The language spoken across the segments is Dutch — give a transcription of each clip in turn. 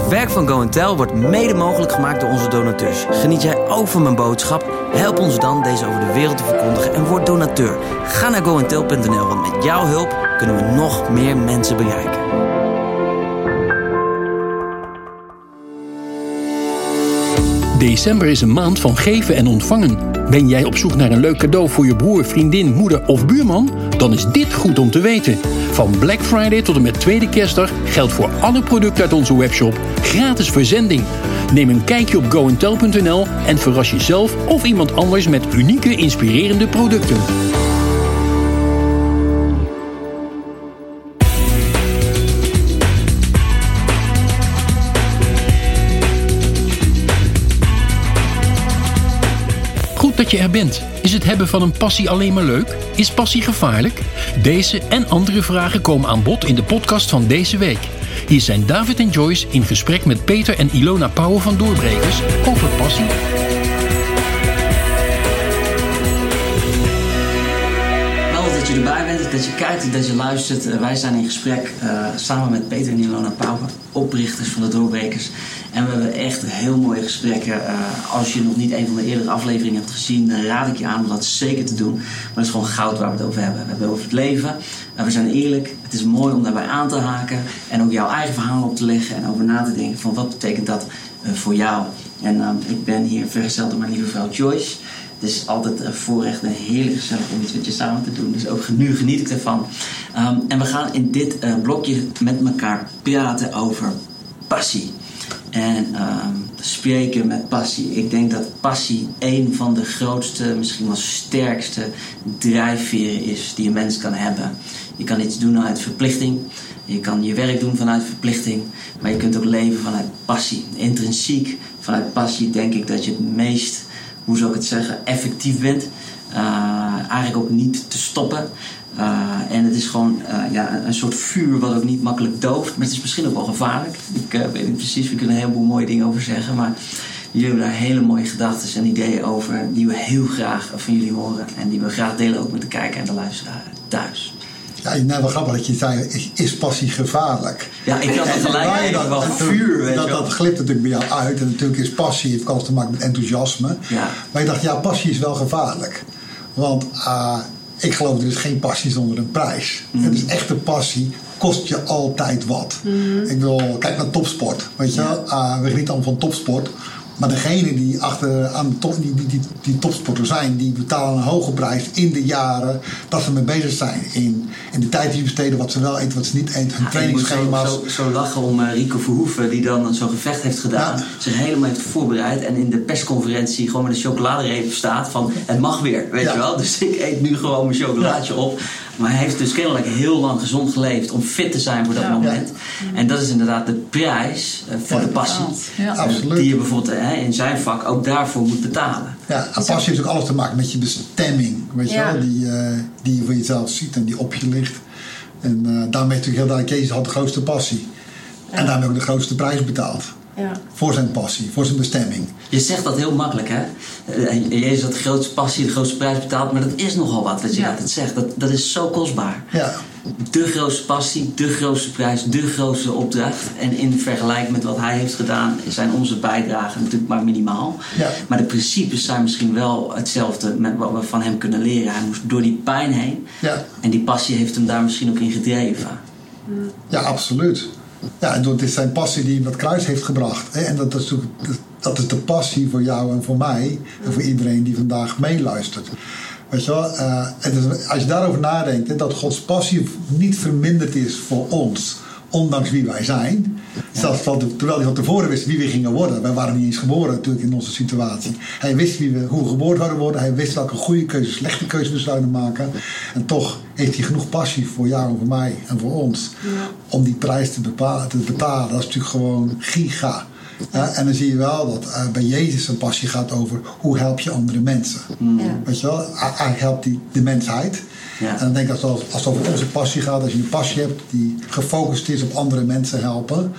Het werk van Go wordt mede mogelijk gemaakt door onze donateurs. Geniet jij ook van mijn boodschap? Help ons dan deze over de wereld te verkondigen en word donateur. Ga naar goentel.nl, want met jouw hulp kunnen we nog meer mensen bereiken. December is een maand van geven en ontvangen. Ben jij op zoek naar een leuk cadeau voor je broer, vriendin, moeder of buurman? Dan is dit goed om te weten. Van Black Friday tot en met tweede kerstdag geldt voor alle producten uit onze webshop gratis verzending. Neem een kijkje op goentel.nl en verras jezelf of iemand anders met unieke, inspirerende producten. Je er bent. Is het hebben van een passie alleen maar leuk? Is passie gevaarlijk? Deze en andere vragen komen aan bod in de podcast van deze week. Hier zijn David en Joyce in gesprek met Peter en Ilona Pauwen van Doorbrekers over passie. Wel dat je erbij bent, dat je kijkt, dat je luistert. Wij zijn in gesprek uh, samen met Peter en Ilona Pauwen, oprichters van de Doorbrekers. En we hebben echt heel mooie gesprekken. Uh, als je nog niet een van de eerdere afleveringen hebt gezien, dan raad ik je aan om dat zeker te doen. Maar het is gewoon goud waar we het over hebben. We hebben over het leven. We zijn eerlijk. Het is mooi om daarbij aan te haken. En ook jouw eigen verhaal op te leggen. En over na te denken van wat betekent dat uh, voor jou. En ik ben hier vergezeld door mijn lieve vrouw Joyce. Het is altijd een voorrecht en heerlijk gezellig om iets met je samen te doen. Dus ook nu geniet ik ervan. Um, en we gaan in dit blokje met elkaar praten over passie. En um, spreken met passie. Ik denk dat passie een van de grootste, misschien wel sterkste drijfveren is die een mens kan hebben. Je kan iets doen uit verplichting. Je kan je werk doen vanuit verplichting. Maar je kunt ook leven vanuit passie. Intrinsiek vanuit passie denk ik dat je het meest, hoe zou ik het zeggen, effectief bent. Uh, eigenlijk ook niet te stoppen. Uh, en het is gewoon uh, ja, een soort vuur wat ook niet makkelijk dooft. Maar het is misschien ook wel gevaarlijk. Ik uh, weet niet precies, we kunnen een heleboel mooie dingen over zeggen. Maar jullie hebben daar hele mooie gedachten en ideeën over. Die we heel graag van jullie horen. En die we graag delen ook met de kijker en de luisteraar thuis. Ja, nou, wel grappig dat je zei, is passie gevaarlijk? Ja, ik had het gelijk dat, wel vuur, weet dat, dat glipt natuurlijk bij jou uit. En natuurlijk is passie, heeft alles te maken met enthousiasme. Ja. Maar je dacht, ja, passie is wel gevaarlijk. Want ik geloof er is geen passie zonder een prijs. Mm. Het is echte passie kost je altijd wat. Mm. Ik wil, kijk naar topsport. Weet je, ja. uh, we genieten allemaal van topsport. Maar degenen die achter aan de top, die, die, topsporter zijn, die betalen een hoge prijs in de jaren dat ze mee bezig zijn. In, in de tijd die ze besteden, wat ze wel eten, wat ze niet eten, hun Ja, trainingsschema's. Zo, zo, zo lachen om uh, Rico Verhoeven, die dan zo'n gevecht heeft gedaan. Ja. Zich helemaal heeft voorbereid. En in de persconferentie gewoon met een chocoladereep staat van het mag weer, weet Ja. je wel. Dus ik eet nu gewoon mijn chocolaatje op. Maar hij heeft dus kennelijk heel lang gezond geleefd om fit te zijn voor dat Ja. moment. En dat is inderdaad de prijs uh, voor Ja. de passie. Ja. Absoluut. Die je bijvoorbeeld hè, in zijn vak ook daarvoor moet betalen. Ja, en passie heeft ook alles te maken met je bestemming. Weet je wel? Die, eh, die je voor jezelf ziet en die op je ligt. En eh, daarmee is natuurlijk heel duidelijk, Jezus had de grootste passie. En daarmee ook de grootste prijs betaald. Ja. Voor zijn passie, voor zijn bestemming. Je zegt dat heel makkelijk, hè? Eh, Jezus had de grootste passie, de grootste prijs betaald. Maar dat is nogal wat, wat je Ja. altijd zegt. Dat, dat is zo kostbaar. Ja, De grootste passie, de grootste prijs, de grootste opdracht. En in vergelijking met wat hij heeft gedaan, zijn onze bijdragen natuurlijk maar minimaal. Ja. Maar de principes zijn misschien wel hetzelfde met wat we van hem kunnen leren. Hij moest door die pijn heen. ja, En die passie heeft hem daar misschien ook in gedreven. ja, absoluut. Ja, en het is zijn passie die hem dat kruis heeft gebracht. En dat is, dat is de passie voor jou en voor mij. En voor iedereen die vandaag meeluistert. Weet je wel, eh, als je daarover nadenkt, dat Gods passie niet verminderd is voor ons, ondanks wie wij zijn. Zelfs van terwijl hij van tevoren wist wie we gingen worden. Wij waren niet eens geboren natuurlijk in onze situatie. Hij wist wie we, hoe we geboren zouden worden. Hij wist welke goede keuzes, slechte keuzes we zouden maken. En toch heeft hij genoeg passie voor jou en voor mij en voor ons. Om die prijs te, bepalen, te betalen. Dat is natuurlijk gewoon giga. Ja, en dan zie je wel dat eh, bij Jezus zijn passie gaat over hoe help je andere mensen. Ja. Weet je wel? Hij, helpt die, de mensheid. Ja. En dan denk ik als, als, als het over onze passie gaat, als je een passie hebt die gefocust is op andere mensen helpen,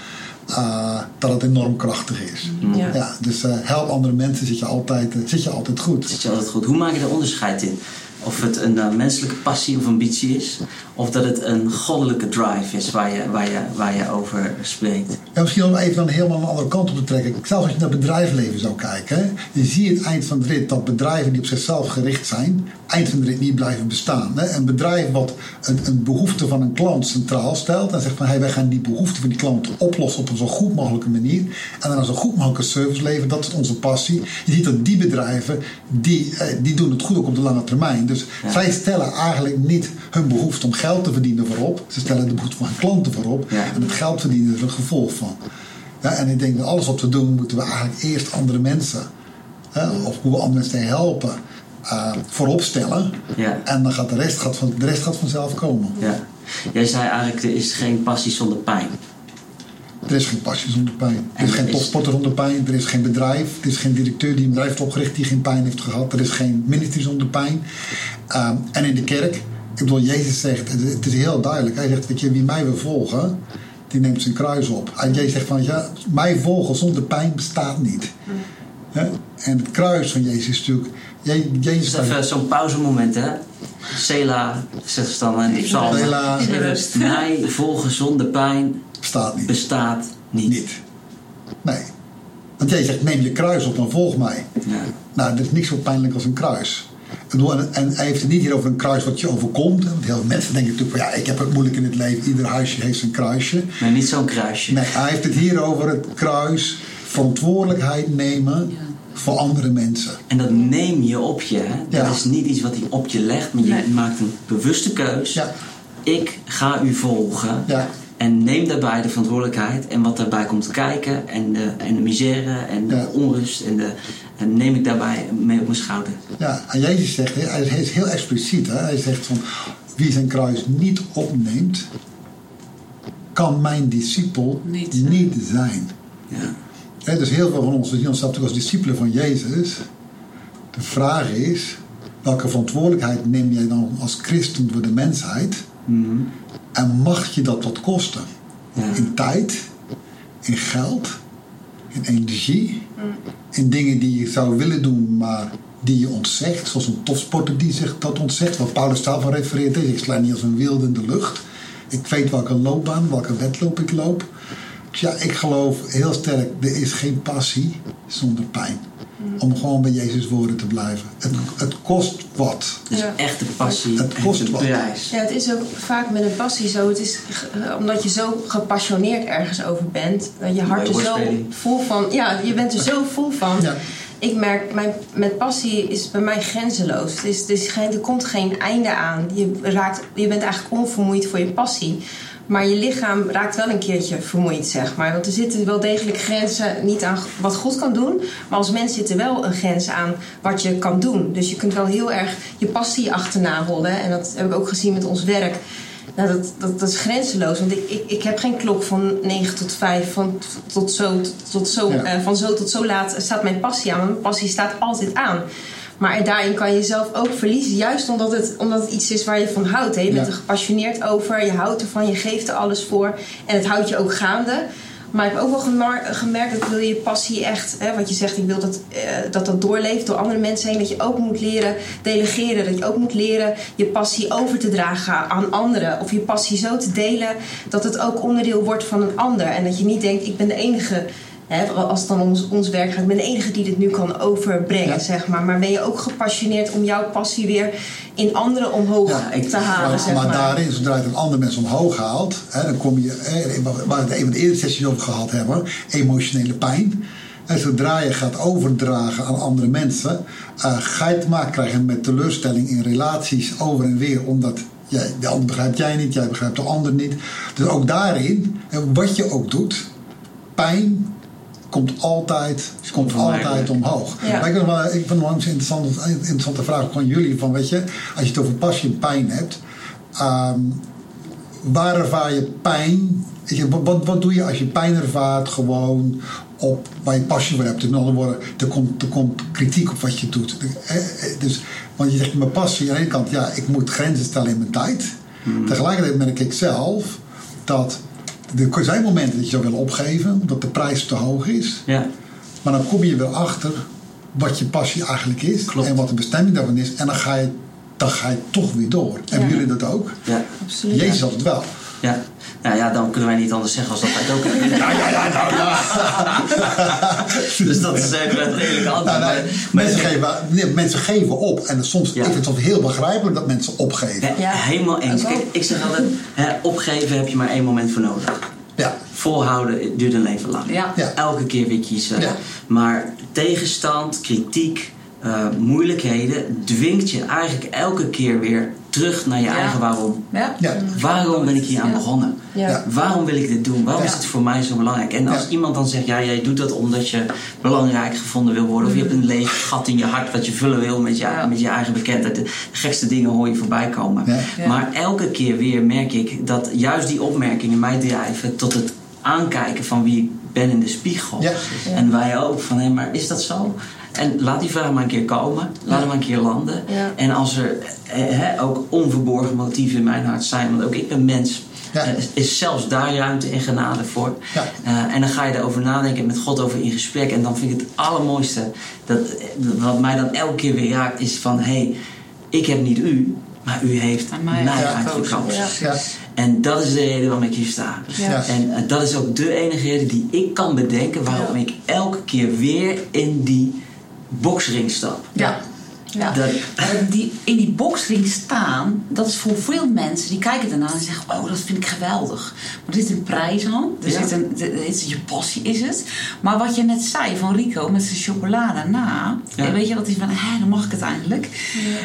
eh, dat het enorm krachtig is. Ja. Ja, dus eh, help andere mensen, zit je altijd, eh, zit je altijd goed. Zit je altijd goed. Hoe maak je daar onderscheid in? Of het een uh, menselijke passie of ambitie is, of dat het een goddelijke drive is waar je, waar je, waar je over spreekt. Ja, misschien om even dan helemaal een andere kant op te trekken. Zelfs als je naar bedrijfsleven zou kijken, je ziet het eind van de rit dat bedrijven die op zichzelf gericht zijn, eind van de rit niet blijven bestaan. Hè. Een bedrijf wat een, een behoefte van een klant centraal stelt en zegt van hey, wij gaan die behoefte van die klant oplossen op een zo goed mogelijke manier en dan een zo goed mogelijke service leveren, dat is onze passie. Je ziet dat die bedrijven, die, eh, die doen het goed ook op de lange termijn. Dus ja. zij stellen eigenlijk niet hun behoefte om geld te verdienen voorop. Ze stellen de behoefte van hun klanten voorop. En het geld verdienen is er een gevolg van. Ja, en ik denk dat alles wat we doen, moeten we eigenlijk eerst andere mensen, hè, of hoe we andere mensen helpen, uh, voorop stellen. Ja. En dan gaat de rest, gaat van, de rest gaat vanzelf komen. Ja. Jij zei eigenlijk, er is geen passie zonder pijn. Er is geen passie zonder pijn. Er is geen topsporter zonder pijn. Er is geen bedrijf. Er is geen directeur die een bedrijf heeft opgericht die geen pijn heeft gehad. Er is geen minister zonder pijn. Um, en in de kerk, ik bedoel, Jezus zegt, het is heel duidelijk. Hij zegt, weet je, wie mij wil volgen, die neemt zijn kruis op. En Jezus zegt van, ja, mij volgen zonder pijn bestaat niet. Ja? En het kruis van Jezus is natuurlijk... Jezus dus even zo'n pauzemoment, hè? Sela, zegt ze dan in de psalm. Sela. Mij volgen zonder pijn bestaat niet. Bestaat niet. niet. Nee. Want jij zegt, neem je kruis op en volg mij. Ja. Nou, er is niks zo pijnlijk als een kruis. En hij heeft het niet hier over een kruis wat je overkomt. Want heel veel mensen denken natuurlijk van ja, ik heb het moeilijk in het leven. Ieder huisje heeft zijn kruisje. Nee, niet zo'n kruisje. Nee, hij heeft het hier over het kruis. Verantwoordelijkheid nemen ja. voor andere mensen. En dat neem je op je. Hè? Dat ja. is niet iets wat hij op je legt. Maar je nee. maakt een bewuste keus. Ja. Ik ga u volgen. En neem daarbij de verantwoordelijkheid en wat daarbij komt kijken. En de, en de misère en de Ja. onrust. En, de, en neem ik daarbij mee op mijn schouder. Ja, en Jezus zegt, hij is heel expliciet. Hè? Hij zegt van, wie zijn kruis niet opneemt, kan mijn discipel Niet zijn. niet zijn. Ja. Hè, dus heel veel van ons, we zien onszelf natuurlijk als discipelen van Jezus. De vraag is, welke verantwoordelijkheid neem jij dan als christen voor de mensheid? En mag je dat wat kosten? Ja. In tijd, in geld, in energie, in dingen die je zou willen doen, maar die je ontzegt. Zoals een topsporter die zich dat ontzegt. Waar Paulus van refereert. is, Ik sla niet als een wilde in de lucht. Ik weet welke loopbaan, welke wedloop ik loop. Dus ja, ik geloof heel sterk, er is geen passie zonder pijn. Om gewoon bij Jezus woorden te blijven. Het, het kost wat. Dus Ja. echte passie Het kost wat. prijs. Ja, het is ook vaak met een passie zo. Het is eh, omdat je zo gepassioneerd ergens over bent. Dat je hart er zo vol van... Ja, je bent er zo vol van. Ja. Ik merk, mijn, met passie is bij mij grenzeloos. Het is, het is geen, er komt geen einde aan. Je, raakt, je bent eigenlijk onvermoeid voor je passie. Maar je lichaam raakt wel een keertje vermoeid, zeg maar. Want er zitten wel degelijk grenzen, niet aan wat God kan doen. Maar als mens zit er wel een grens aan wat je kan doen. Dus je kunt wel heel erg je passie achterna hollen. En dat heb ik ook gezien met ons werk. Nou, dat, dat, dat is grenzeloos. Want ik, ik, ik heb geen klok van 9 tot 5, van, tot zo, tot, tot zo, Ja. eh, van zo tot zo laat staat mijn passie aan. Mijn passie staat altijd aan. Maar daarin kan je jezelf ook verliezen. Juist omdat het, omdat het iets is waar je van houdt. Hè? Je bent Ja. er gepassioneerd over, je houdt ervan, je geeft er alles voor. En het houdt je ook gaande. Maar ik heb ook wel gemerkt dat wil je je passie echt, hè, wat je zegt, ik wil dat, eh, dat dat doorleeft door andere mensen heen. Dat je ook moet leren delegeren. Dat je ook moet leren je passie over te dragen aan anderen. Of je passie zo te delen dat het ook onderdeel wordt van een ander. En dat je niet denkt, ik ben de enige. Hè, als het dan om ons, ons werk gaat, ik ben de enige die dit nu kan overbrengen, Ja. zeg maar. Maar ben je ook gepassioneerd om jouw passie weer in anderen omhoog Ja, ik- te halen, Maar, zeg maar maar. daarin, zodra je het een ander mens omhoog haalt, hè, dan kom je, hè, waar we het een van de eerdere sessies over gehad hebben, emotionele pijn. En zodra je gaat overdragen aan andere mensen, eh, ga je te maken krijgen met teleurstelling in relaties over en weer, omdat jij, de ander begrijpt jij niet, jij begrijpt de ander niet. Dus ook daarin, en wat je ook doet, pijn komt altijd, komt altijd omhoog. Ja. Maar ik, vind wel, ik vind het wel een interessante, interessante vraag aan jullie. Van, weet je, als je het over passie en pijn hebt, ehm, waar ervaar je pijn? Je, wat, wat, wat doe je als je pijn ervaart gewoon op waar je passie voor hebt? Dus met andere woorden, er komt, er komt kritiek op wat je doet. Eh, eh, Dus, want je zegt, mijn passie aan de ene kant, ja, ik moet grenzen stellen in mijn tijd. Tegelijkertijd merk ik zelf dat er zijn momenten dat je zou willen opgeven, omdat de prijs te hoog is. Ja. Maar dan kom je weer achter wat je passie eigenlijk is Klopt. en wat de bestemming daarvan is. En dan ga je dan ga je toch weer door. Hebben Ja. jullie dat ook? Ja. Absoluut. Jezus had het wel. Ja. Nou ja, dan kunnen wij niet anders zeggen als dat wij het ook hebben. Ja, ja, ja, nou ja. Dus dat is even het antwoord. Nou, Maar- mensen, geven, nee, mensen geven op. En soms, Ja. ik vind het heel begrijpelijk dat mensen opgeven. Ja. Helemaal eens. Kijk, ik zeg altijd, hè, opgeven heb je maar één moment voor nodig. Ja, Volhouden duurt een leven lang. Ja. Ja. Elke keer weer kiezen. Ja. Maar tegenstand, kritiek, eh, moeilijkheden dwingt je eigenlijk elke keer weer terug naar je Ja. eigen waarom. Ja. ja. Waarom ben ik hier aan Ja. begonnen? Waarom wil ik dit doen? Waarom Ja. is het voor mij zo belangrijk? En als Ja. iemand dan zegt, ja, jij doet dat omdat je belangrijk gevonden wil worden, of je hebt een leeg gat in je hart wat je vullen wil met je, Ja. met je eigen bekendheid. De gekste dingen hoor je voorbij komen. Ja. Ja. Maar elke keer weer merk ik dat juist die opmerkingen mij drijven tot het aankijken van wie ik ben in de spiegel. Ja. En wij ook van, hé, maar is dat zo? En laat die vraag maar een keer komen. Laat hem maar een keer landen. Ja. En als er eh, hè, ook onverborgen motieven in mijn hart zijn, want ook ik ben mens, Ja. eh, is zelfs daar ruimte en genade voor. Ja. Eh, en dan ga je erover nadenken en met God over in gesprek. En dan vind ik het allermooiste, dat, wat mij dan elke keer weer raakt, is van hé, hey, ik heb niet u, maar u heeft Aan mij, mij uitgekozen. Ja. En dat is de reden waarom ik hier sta. En dat is ook de enige reden die ik kan bedenken waarom ik elke keer weer in die boksring stap. Ja. Ja. Dat- Maar die, in die boxring staan, dat is voor veel mensen die kijken ernaar en zeggen: Oh, dat vind ik geweldig. Maar er zit een prijs aan. Er Ja. zit een, er is, je passie is het. Maar wat je net zei van Rico met zijn chocolade na. Ja. Weet je, dat is van: Hé, dan mag ik het eindelijk.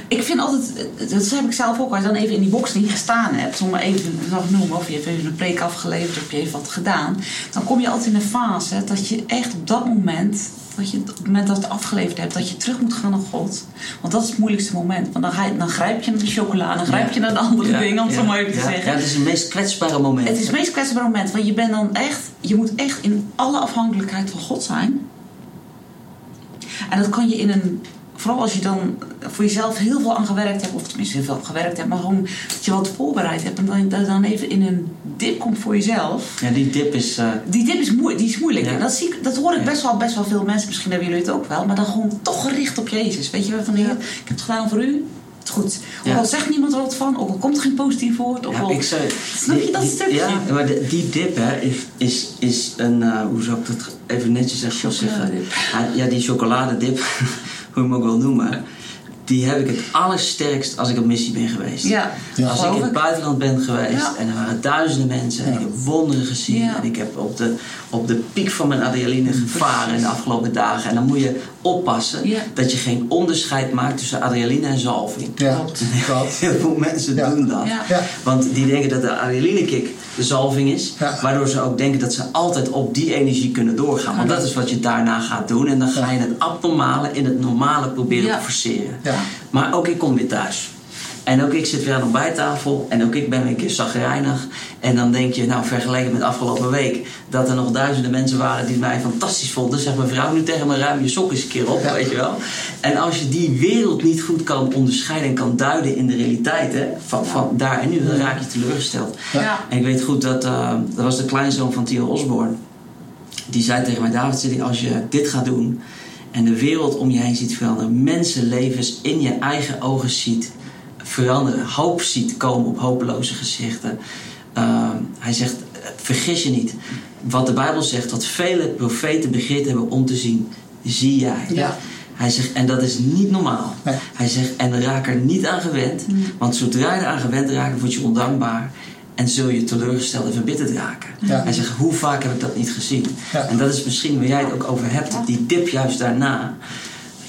Ik vind altijd, dat heb ik zelf ook, als je dan even in die boxring gestaan hebt, om even nog noemen, of je hebt even een preek afgeleverd of je heeft wat gedaan. Dan kom je altijd in een fase dat je echt op dat moment dat je op het moment dat je het afgeleverd hebt, dat je terug moet gaan naar God. Want dat is het moeilijkste moment. Want dan, ga je, dan grijp je naar de chocola, dan grijp je naar de andere Ja, dingen, om het ja, zo maar even te ja. zeggen. Ja, het is het meest kwetsbare moment. Het is het meest kwetsbare moment, want je bent dan echt, je moet echt in alle afhankelijkheid van God zijn. En dat kan je in een, vooral als je dan voor jezelf heel veel aan gewerkt hebt, of tenminste heel veel gewerkt hebt, maar gewoon dat je wat voorbereid hebt en dan, dat je dan even in een dip komt voor jezelf. Ja, die dip is... eh, Die dip is, moe- die is moeilijk. Ja. En dat, zie ik, dat hoor ik Ja. best wel, best wel veel mensen. Misschien hebben jullie het ook wel. Maar dan gewoon toch gericht op Jezus. Weet je wel, van Heer, ik heb het gedaan voor u. Goed. Ook Ja. al zegt niemand er wat van. Ook al komt er geen positief woord. Ook Ja, al... ik zou, Snap je dat die- stukje? Ja, maar de- die dip hè, is, is, is een, eh, hoe zou ik dat even netjes zeggen? zeggen? Ja, die chocoladedip, hoe je hem ook wil noemen, die heb ik het allersterkst als ik op missie ben geweest. Ja, Ja. Als ik in het buitenland ben geweest Ja. en er waren duizenden mensen en ik heb wonderen gezien Ja. en ik heb op de, op de piek van mijn adrenaline gevaren in de afgelopen dagen. En dan moet je oppassen Ja. dat je geen onderscheid maakt tussen adrenaline en zalving. Ja, Klopt. dat. Heel veel mensen Ja. doen dat. Ja. Ja. Want die denken dat de adrenalinekick de zalving is. Ja. Waardoor ze ook denken dat ze altijd op die energie kunnen doorgaan. Want dat is wat je daarna gaat doen. En dan ga je het abnormale in het normale proberen te forceren. Ja. Maar ook ik kom weer thuis. En ook ik zit weer aan de ontbijttafel. En ook ik ben weer een keer zagrijnig. En dan denk je, nou vergeleken met afgelopen week... dat er nog duizenden mensen waren die mij fantastisch vonden. Zegt mijn vrouw nu tegen me, ruim je sok eens een keer op, Ja. weet je wel. En als je die wereld niet goed kan onderscheiden en kan duiden in de realiteit... Hè, van, van daar en nu, dan raak je teleurgesteld. Ja. En ik weet goed dat, eh, dat was de kleinzoon van Theo Osborne. Die zei tegen mij, David, als je dit gaat doen en de wereld om je heen ziet veranderen, mensenlevens in je eigen ogen ziet veranderen, hoop ziet komen op hopeloze gezichten. eh, hij zegt, vergis je niet. Wat de Bijbel zegt, dat vele profeten begeerd hebben om te zien, zie jij. Ja. Hij zegt, en dat is niet normaal. Nee. Hij zegt, en raak er niet aan gewend. Want zodra je eraan gewend raakt, word je ondankbaar. En zul je teleurgesteld en verbitterd raken. Ja. Hij zegt, hoe vaak heb ik dat niet gezien? Ja. En dat is misschien waar jij het ook over hebt. Die dip juist daarna.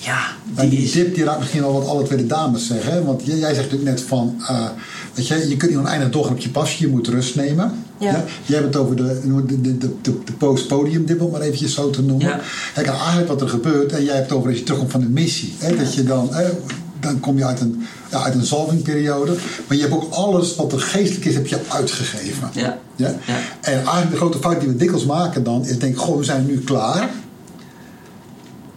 Ja, die die is... tip die raakt misschien al wat alle twee de dames zeggen. hè? Want jij, jij zegt natuurlijk net van... eh, weet je, je kunt niet oneindig doorgaan op je passie. Je moet rust nemen. Ja. Jij hebt het over de, de, de, de, de, de post-podium dip, om maar eventjes zo te noemen. Ja. Kijk, en eigenlijk wat er gebeurt... En jij hebt het over als je terugkomt van de missie. Hè, Dat je dan... hè, dan kom je uit een, ja, uit een zalvingperiode. Maar je hebt ook alles wat er geestelijk is, heb je uitgegeven. Ja. Ja? En eigenlijk de grote fout die we dikwijls maken dan... is denk ik, goh, we zijn nu klaar.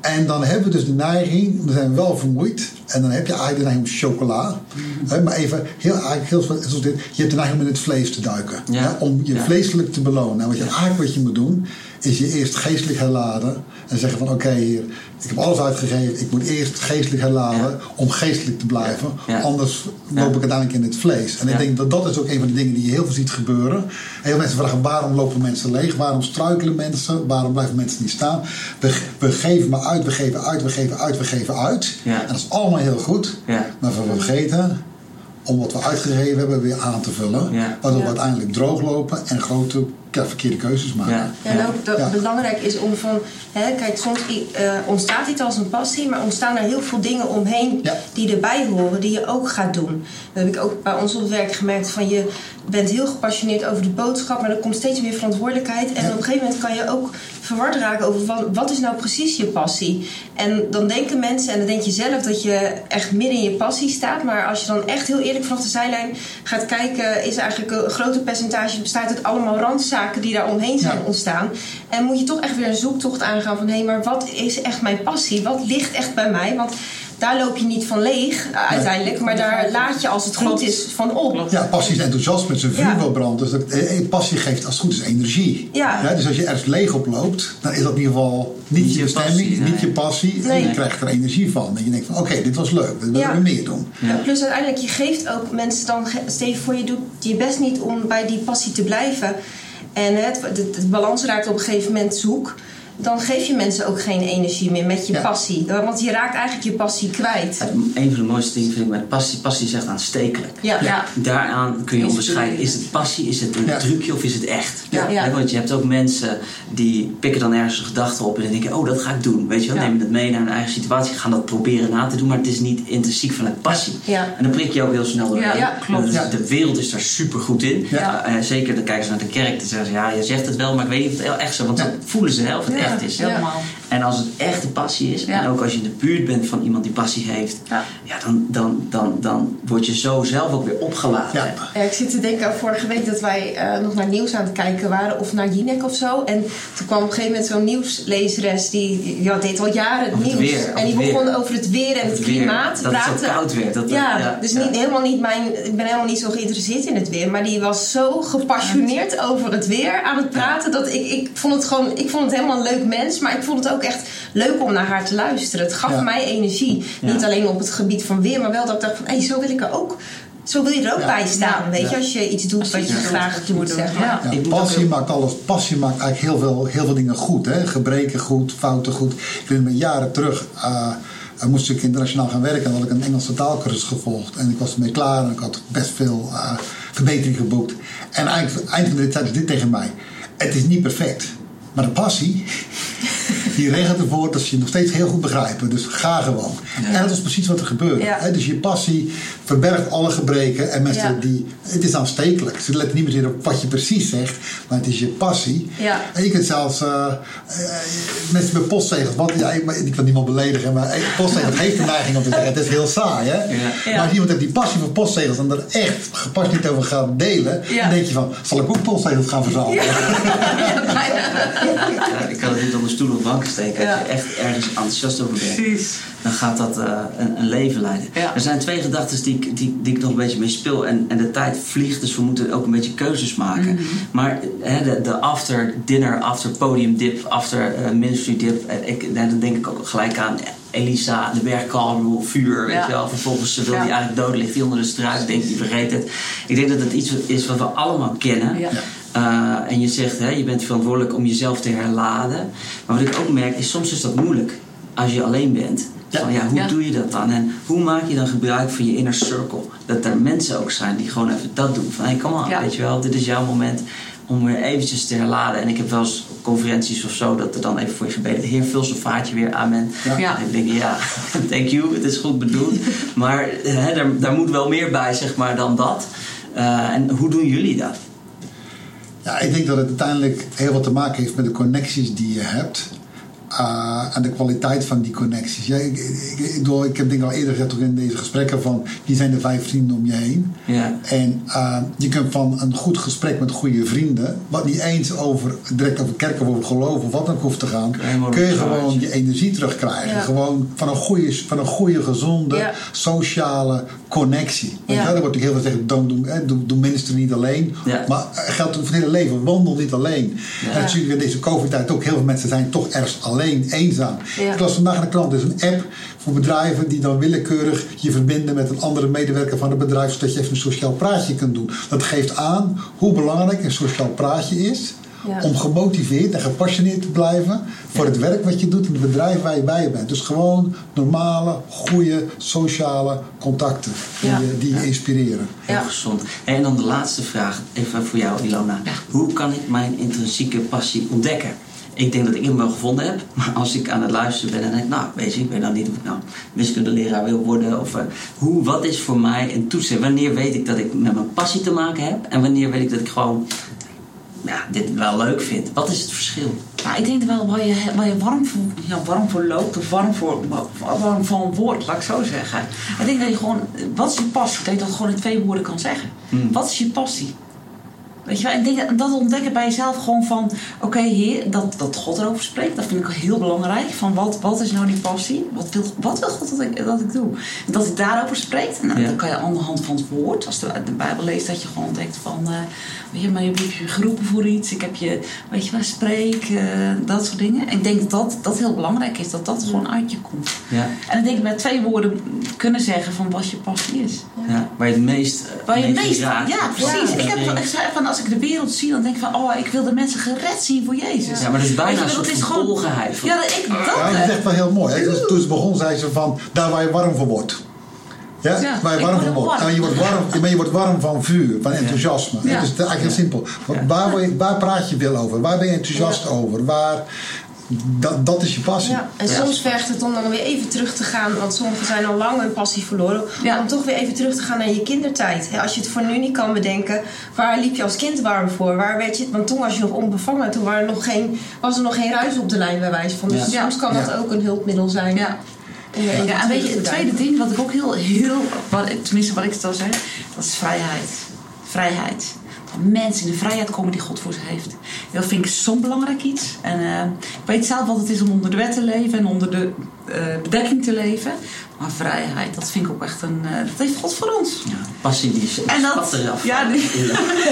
En dan hebben we dus de neiging, dan zijn we wel vermoeid. En dan heb je eigenlijk de neiging om chocola. Hè, maar even, heel, eigenlijk heel, zoals dit, je hebt de neiging om in het vlees te duiken. Ja. Hè, om je Ja. vleeselijk te belonen. En wat je eigenlijk wat je moet doen, is je eerst geestelijk herladen. En zeggen van oké heer, ik heb alles uitgegeven. Ik moet eerst geestelijk herladen om geestelijk te blijven. Ja. Anders Ja. loop ik uiteindelijk in het vlees. En Ja. ik denk dat dat is ook een van de dingen die je heel veel ziet gebeuren. Heel veel mensen vragen waarom lopen mensen leeg? Waarom struikelen mensen? Waarom blijven mensen niet staan? We, we geven maar uit, we geven uit, we geven uit, we geven uit. Ja. En dat is allemaal heel goed. Ja. Maar we vergeten om wat we uitgegeven hebben weer aan te vullen. Ja. Waardoor we uiteindelijk droog lopen en grote verkeerde keuzes maken. Ja. Ja, en ook dat Ja. belangrijk is om van, hè, kijk, soms eh, ontstaat iets als een passie, maar ontstaan er heel veel dingen omheen Ja. die erbij horen, die je ook gaat doen. Dat heb ik ook bij ons op het werk gemerkt van je bent heel gepassioneerd over de boodschap, maar er komt steeds meer verantwoordelijkheid. En Ja. op een gegeven moment kan je ook verward raken over van, wat is nou precies je passie. En dan denken mensen, en dan denk je zelf dat je echt midden in je passie staat, maar als je dan echt heel eerlijk vanaf de zijlijn gaat kijken, is eigenlijk een grote percentage bestaat uit allemaal randzaken die daar omheen zijn Ja. ontstaan. En moet je toch echt weer een zoektocht aangaan van hé, maar wat is echt mijn passie? Wat ligt echt bij mij? Want daar loop je niet van leeg uh, uiteindelijk, maar daar laat je als het goed Klopt. is van op. Ja, passie is enthousiasme, zijn vuur Ja. wil branden. Dus dat, eh, eh, passie geeft als het goed is energie. Ja. dus als je ergens leeg op loopt, dan is dat in ieder geval niet, Niet je bestemming, passie, nee. niet je passie. Nee. En je krijgt er energie van. En je denkt van oké, dit was leuk, dit willen Ja. we meer doen. Ja. En plus uiteindelijk, je geeft ook mensen dan, je voor je doet je best niet om bij die passie te blijven. En het, de, de balans raakt op een gegeven moment zoek. Dan geef je mensen ook geen energie meer met je Ja. passie. Want je raakt eigenlijk je passie kwijt. Het- Een van de mooiste dingen vind ik met passie. Passie is echt aanstekelijk. Ja, Ja. Daaraan kun je onderscheiden. Is het passie, is het een Ja. trucje of is het echt? Ja. Want je hebt ook mensen die pikken dan ergens een gedachte op en dan denken, oh dat ga ik doen. Weet je wel, Ja. nemen het mee naar hun eigen situatie, gaan dat proberen na te doen, maar het is niet intrinsiek vanuit passie. Ja. En dan prik je ook heel snel doorheen. Ja, ja, klopt. Dus Ja. De wereld is daar super goed in. Ja. Eh, zeker dan kijken ze naar de kerk, dan zeggen ze, ja je zegt het wel, maar ik weet niet of het echt zo, want Ja. dan voelen ze hè, of het Ja. Echt is. Helemaal. En als het echte passie is, Ja. en ook als je in de buurt bent van iemand die passie heeft, Ja. ja, dan, dan, dan, dan word je zo zelf ook weer opgeladen. Ja. ik zit te denken vorige week dat wij eh, nog naar nieuws aan het kijken waren. Of naar Jinek of zo. En toen kwam op een gegeven moment zo'n nieuwslezeres. Die ja, deed al jaren het nieuws. weer, en die weer. begon over het weer en het klimaat te dat het zo praten. koud werd. Dat, ja, dus. Niet, helemaal niet mijn... Ik ben helemaal niet zo geïnteresseerd in het weer. Maar die was zo gepassioneerd over het weer aan het praten. Dat ik, ik vond het gewoon... Ik vond het helemaal een leuk mens. Maar ik vond het ook echt leuk om naar haar te luisteren. Het gaf Ja. mij energie. Ja. Niet alleen op het gebied van weer. Maar wel dat ik dacht van... Hé, zo wil ik er ook... Zo wil je er ook Ja. bij staan, Ja. weet je, als je iets doet wat je graag wat je doet, moet zeg doen. maar. Passie ook- maakt alles. Passie maakt eigenlijk heel veel, heel veel dingen goed. Hè? Gebreken goed, fouten goed. Ik weet me jaren terug. eh, eh, moest ik internationaal gaan werken en had ik een Engelse taalkursus gevolgd. En ik was ermee klaar en ik had best veel eh, verbetering geboekt. En eigenlijk, eind van de tijd is dit tegen mij. Het is niet perfect. Maar de passie, die regelt ervoor dat ze je nog steeds heel goed begrijpen. Dus ga gewoon. En dat is precies wat er. Ja. Hè? Dus je passie verbergt alle gebreken. En mensen Ja. die... Het is aanstekelijk. Ze letten niet meer op wat je precies zegt. Maar het is je passie. Ja. En je kunt zelfs... eh, eh, mensen met postzegels... Want, ja, ik, ik wil niemand beledigen. Maar eh, postzegels heeft de neiging om te zeggen... Het is heel saai, hè? Maar als iemand heeft die passie voor postzegels... en er echt gepassioneerd over gaat delen... Ja. dan denk je van... Zal ik ook postzegels gaan verzamelen? Ja, ik kan het niet onder stoel of banken steken. Als je echt ergens enthousiast over bent, Precies. dan gaat dat eh, een, een leven leiden. Ja. Er zijn twee gedachten die, ik- die, die ik nog een beetje mee speel. En, en de tijd vliegt, dus we moeten ook een beetje keuzes maken. Mhm. Maar hè, de, de after dinner, after podium dip, after eh, ministry dip. ik, nou, dan denk ik ook gelijk aan Elisa, de berg Carmel, vuur. Weet Ja. je wel. Vervolgens wil Ja. die eigenlijk dood ligt, die onder de struik. Denkt, die vergeet het. Ik denk dat het iets is wat we allemaal kennen. Ja. Uh, en je zegt, hè, je bent verantwoordelijk om jezelf te herladen. Maar wat ik ook merk, is soms is dat moeilijk als je alleen bent. Ja. Van, ja, hoe Ja. doe je dat dan? En hoe maak je dan gebruik van je inner circle? Dat er mensen ook zijn die gewoon even dat doen. Van, hé, hey, kom on, Ja. weet je wel, dit is jouw moment om weer eventjes te herladen. En ik heb wel eens op conferenties of zo, dat er dan even voor je gebeden. Heer, vul zo'n vaatje weer, amen. Ja. Ja. En ik denk, ja, thank you, het is goed bedoeld. maar hè, daar, daar moet wel meer bij, zeg maar, dan dat. Uh, en hoe doen jullie dat? Ja, ik denk dat het uiteindelijk heel wat te maken heeft met de connecties die je hebt. uh, aan de kwaliteit van die connecties. Ja, ik, ik, ik, bedoel, ik heb dingen al eerder gezegd ook in deze gesprekken van die zijn de vijf vrienden om je heen. Ja. En uh, je kunt van een goed gesprek met goede vrienden, wat niet eens over direct over kerk of over geloof of wat dan ook hoeft te gaan, kun je gewoon je energie terugkrijgen. Ja. Gewoon van een goede, van een goede gezonde, sociale connectie. Weet Ja. je wel? Er wordt ook heel veel gezegd, hè, doe, doe minister niet alleen. Ja. Maar het geldt voor het hele leven, wandel niet alleen. Ja. En natuurlijk in deze COVID-tijd ook, heel veel mensen zijn toch ergens alleen, eenzaam. Ja. Ik las vandaag in de krant, er is een app voor bedrijven die dan willekeurig je verbinden met een andere medewerker van het bedrijf, zodat je even een sociaal praatje kunt doen. Dat geeft aan hoe belangrijk een sociaal praatje is. Ja. Om gemotiveerd en gepassioneerd te blijven voor het werk wat je doet in het bedrijf waar je bij bent. Dus gewoon normale, goede, sociale contacten die, Ja. je, die je inspireren. Heel Ja. gezond. En dan de laatste vraag, even voor jou, Ilona. Ja. Hoe kan ik mijn intrinsieke passie ontdekken? Ik denk dat ik hem wel gevonden heb, maar als ik aan het luisteren ben en denk, nou, weet je, ik weet nou niet of ik nou wiskundeleraar wil worden of eh, hoe, wat is voor mij een toetsen? Wanneer weet ik dat ik met mijn passie te maken heb en wanneer weet ik dat ik gewoon, ja, dit wel leuk vind? Wat is het verschil? Nou, ik denk wel waar je, waar je warm, voor, ja, warm voor loopt of warm voor, warm voor een woord, laat ik zo zeggen. Ik denk dat je gewoon, wat is je passie? Dat je dat gewoon in twee woorden kan zeggen. Hmm. Wat is je passie? Weet je wel, en denk dat- dat ontdekken bij jezelf gewoon van, oké heer, dat, dat God erover spreekt, dat vind ik heel belangrijk. Van wat, wat is nou die passie? Wat wil, wat wil God dat ik, dat ik doe? En dat hij daarover spreekt, nou, Ja. dan kan je aan de hand van het woord, als je de Bijbel leest, dat je gewoon ontdekt van, eh, weet je, maar je hebt je geroepen voor iets, ik heb je, weet je wel, spreek, eh, dat soort dingen. En ik denk dat dat, dat heel belangrijk is, dat dat gewoon uit je komt. Ja, En ik denk ik met twee woorden kunnen zeggen van wat je passie is. ja, waar je het meest, eh, Waar je mee meest, geraakt ja precies. Ja, ik, heb, van als ik de wereld zie, dan denk ik van, oh, ik wil de mensen gered zien voor Jezus. Ja, maar dat is bijna een soort gewoon- Ja, dat, ik, dat, Ja, dat is echt wel heel mooi. hè. Dus toen ze begon, zei ze van daar waar je warm van wordt. Ja, Ja, waar je warm van wordt. warm. En je wordt warm, maar je wordt warm van vuur, van enthousiasme. Ja. Dus het is eigenlijk heel simpel. Ja. Waar, waar praat je veel over? Waar ben je enthousiast over? Waar, dat, dat is je passie. Ja, en Ja. soms vergt het om dan weer even terug te gaan, want sommigen zijn al lang hun passie verloren, Ja. om toch weer even terug te gaan naar je kindertijd. Als je het voor nu niet kan bedenken, waar liep je als kind warm voor? Waar weet je, want toen was je nog onbevangen, toen waren er nog geen, was er nog geen ruis op de lijn bij wijze van. Dus Ja. soms kan dat ook een hulpmiddel zijn. ja. even Ja, en weet je, het tweede ding wat ik ook heel, heel wat, tenminste wat ik stel zeg, dat is vrijheid. Vrijheid. Mensen in de vrijheid komen die God voor ze heeft. Dat vind ik zo'n belangrijk iets. En eh, ik weet zelf wat het is om onder de wet te leven en onder de bedekking te leven. Maar vrijheid, dat vind ik ook echt een. eh, dat heeft God voor ons. Ja, passie die En dat- eraf. ja, die-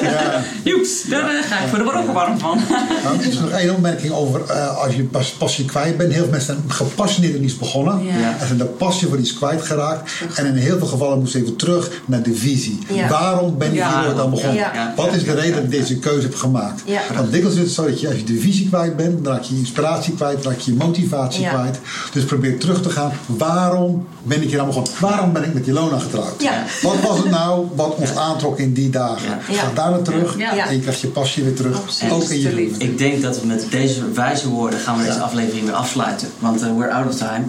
Ja. Joeps, daar eh, ga ik voor de ook warm van. Nou, er is nog één opmerking over eh, als je pas, passie kwijt bent. Heel veel mensen zijn gepassioneerd in iets begonnen. En zijn de passie voor iets kwijtgeraakt. En in heel veel gevallen moesten ze even terug naar de visie. Ja. Waarom ben ik Ja. hier dan begonnen? Ja. Wat is de reden dat ik deze keuze heb gemaakt? Ja. Want dikwijls is het zo dat je, als je de visie kwijt bent, dan raak je je inspiratie kwijt, dan raak je je motivatie Ja. kwijt. Dus probeer terug te gaan. Waarom ben ik hier aan begonnen? Waarom ben ik met Ilona getrouwd? Ja. Wat was het nou wat ons aantrok in die dagen? Ja. Ga daar naar terug Ja. en je krijgt je passie weer terug. Absoluut. Ook in je. Ik denk dat we met deze wijze woorden gaan we deze Ja. aflevering weer afsluiten. Want eh, we're out of time.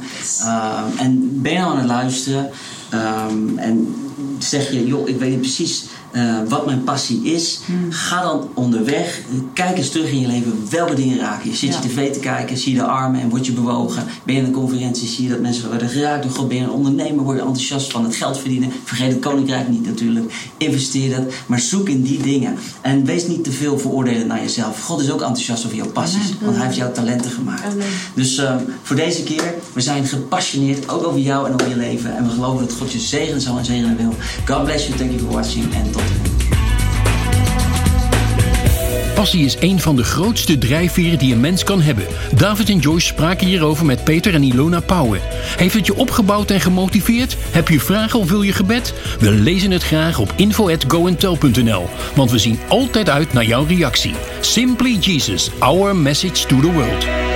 Um, en ben je nou aan het luisteren um, en zeg je, joh, ik weet niet precies eh, wat mijn passie is. Ga dan onderweg, kijk eens terug in je leven. Welke dingen raken je? Zit je Ja. tv te kijken, zie je de armen en word je bewogen? Ben je in een conferentie, zie je dat mensen worden geraakt door God? Ben je een ondernemer, word je enthousiast van het geld verdienen? Vergeet het koninkrijk niet natuurlijk. Investeer dat, maar zoek in die dingen. En wees niet te veel veroordelend naar jezelf. God is ook enthousiast over jouw passies, want hij heeft jouw talenten gemaakt. Amen. Dus eh, voor deze keer, we zijn gepassioneerd ook over jou en over je leven. En we geloven dat God je zegenen zal en zegenen wil. God bless you, thank you for watching en. Passie is een van de grootste drijfveren die een mens kan hebben. David en Joyce spraken hierover met Peter en Ilona Pauwen. Heeft het je opgebouwd en gemotiveerd? Heb je vragen of wil je gebed? We lezen het graag op info@goentel.nl, want we zien altijd uit naar jouw reactie. Simply Jesus, our message to the world.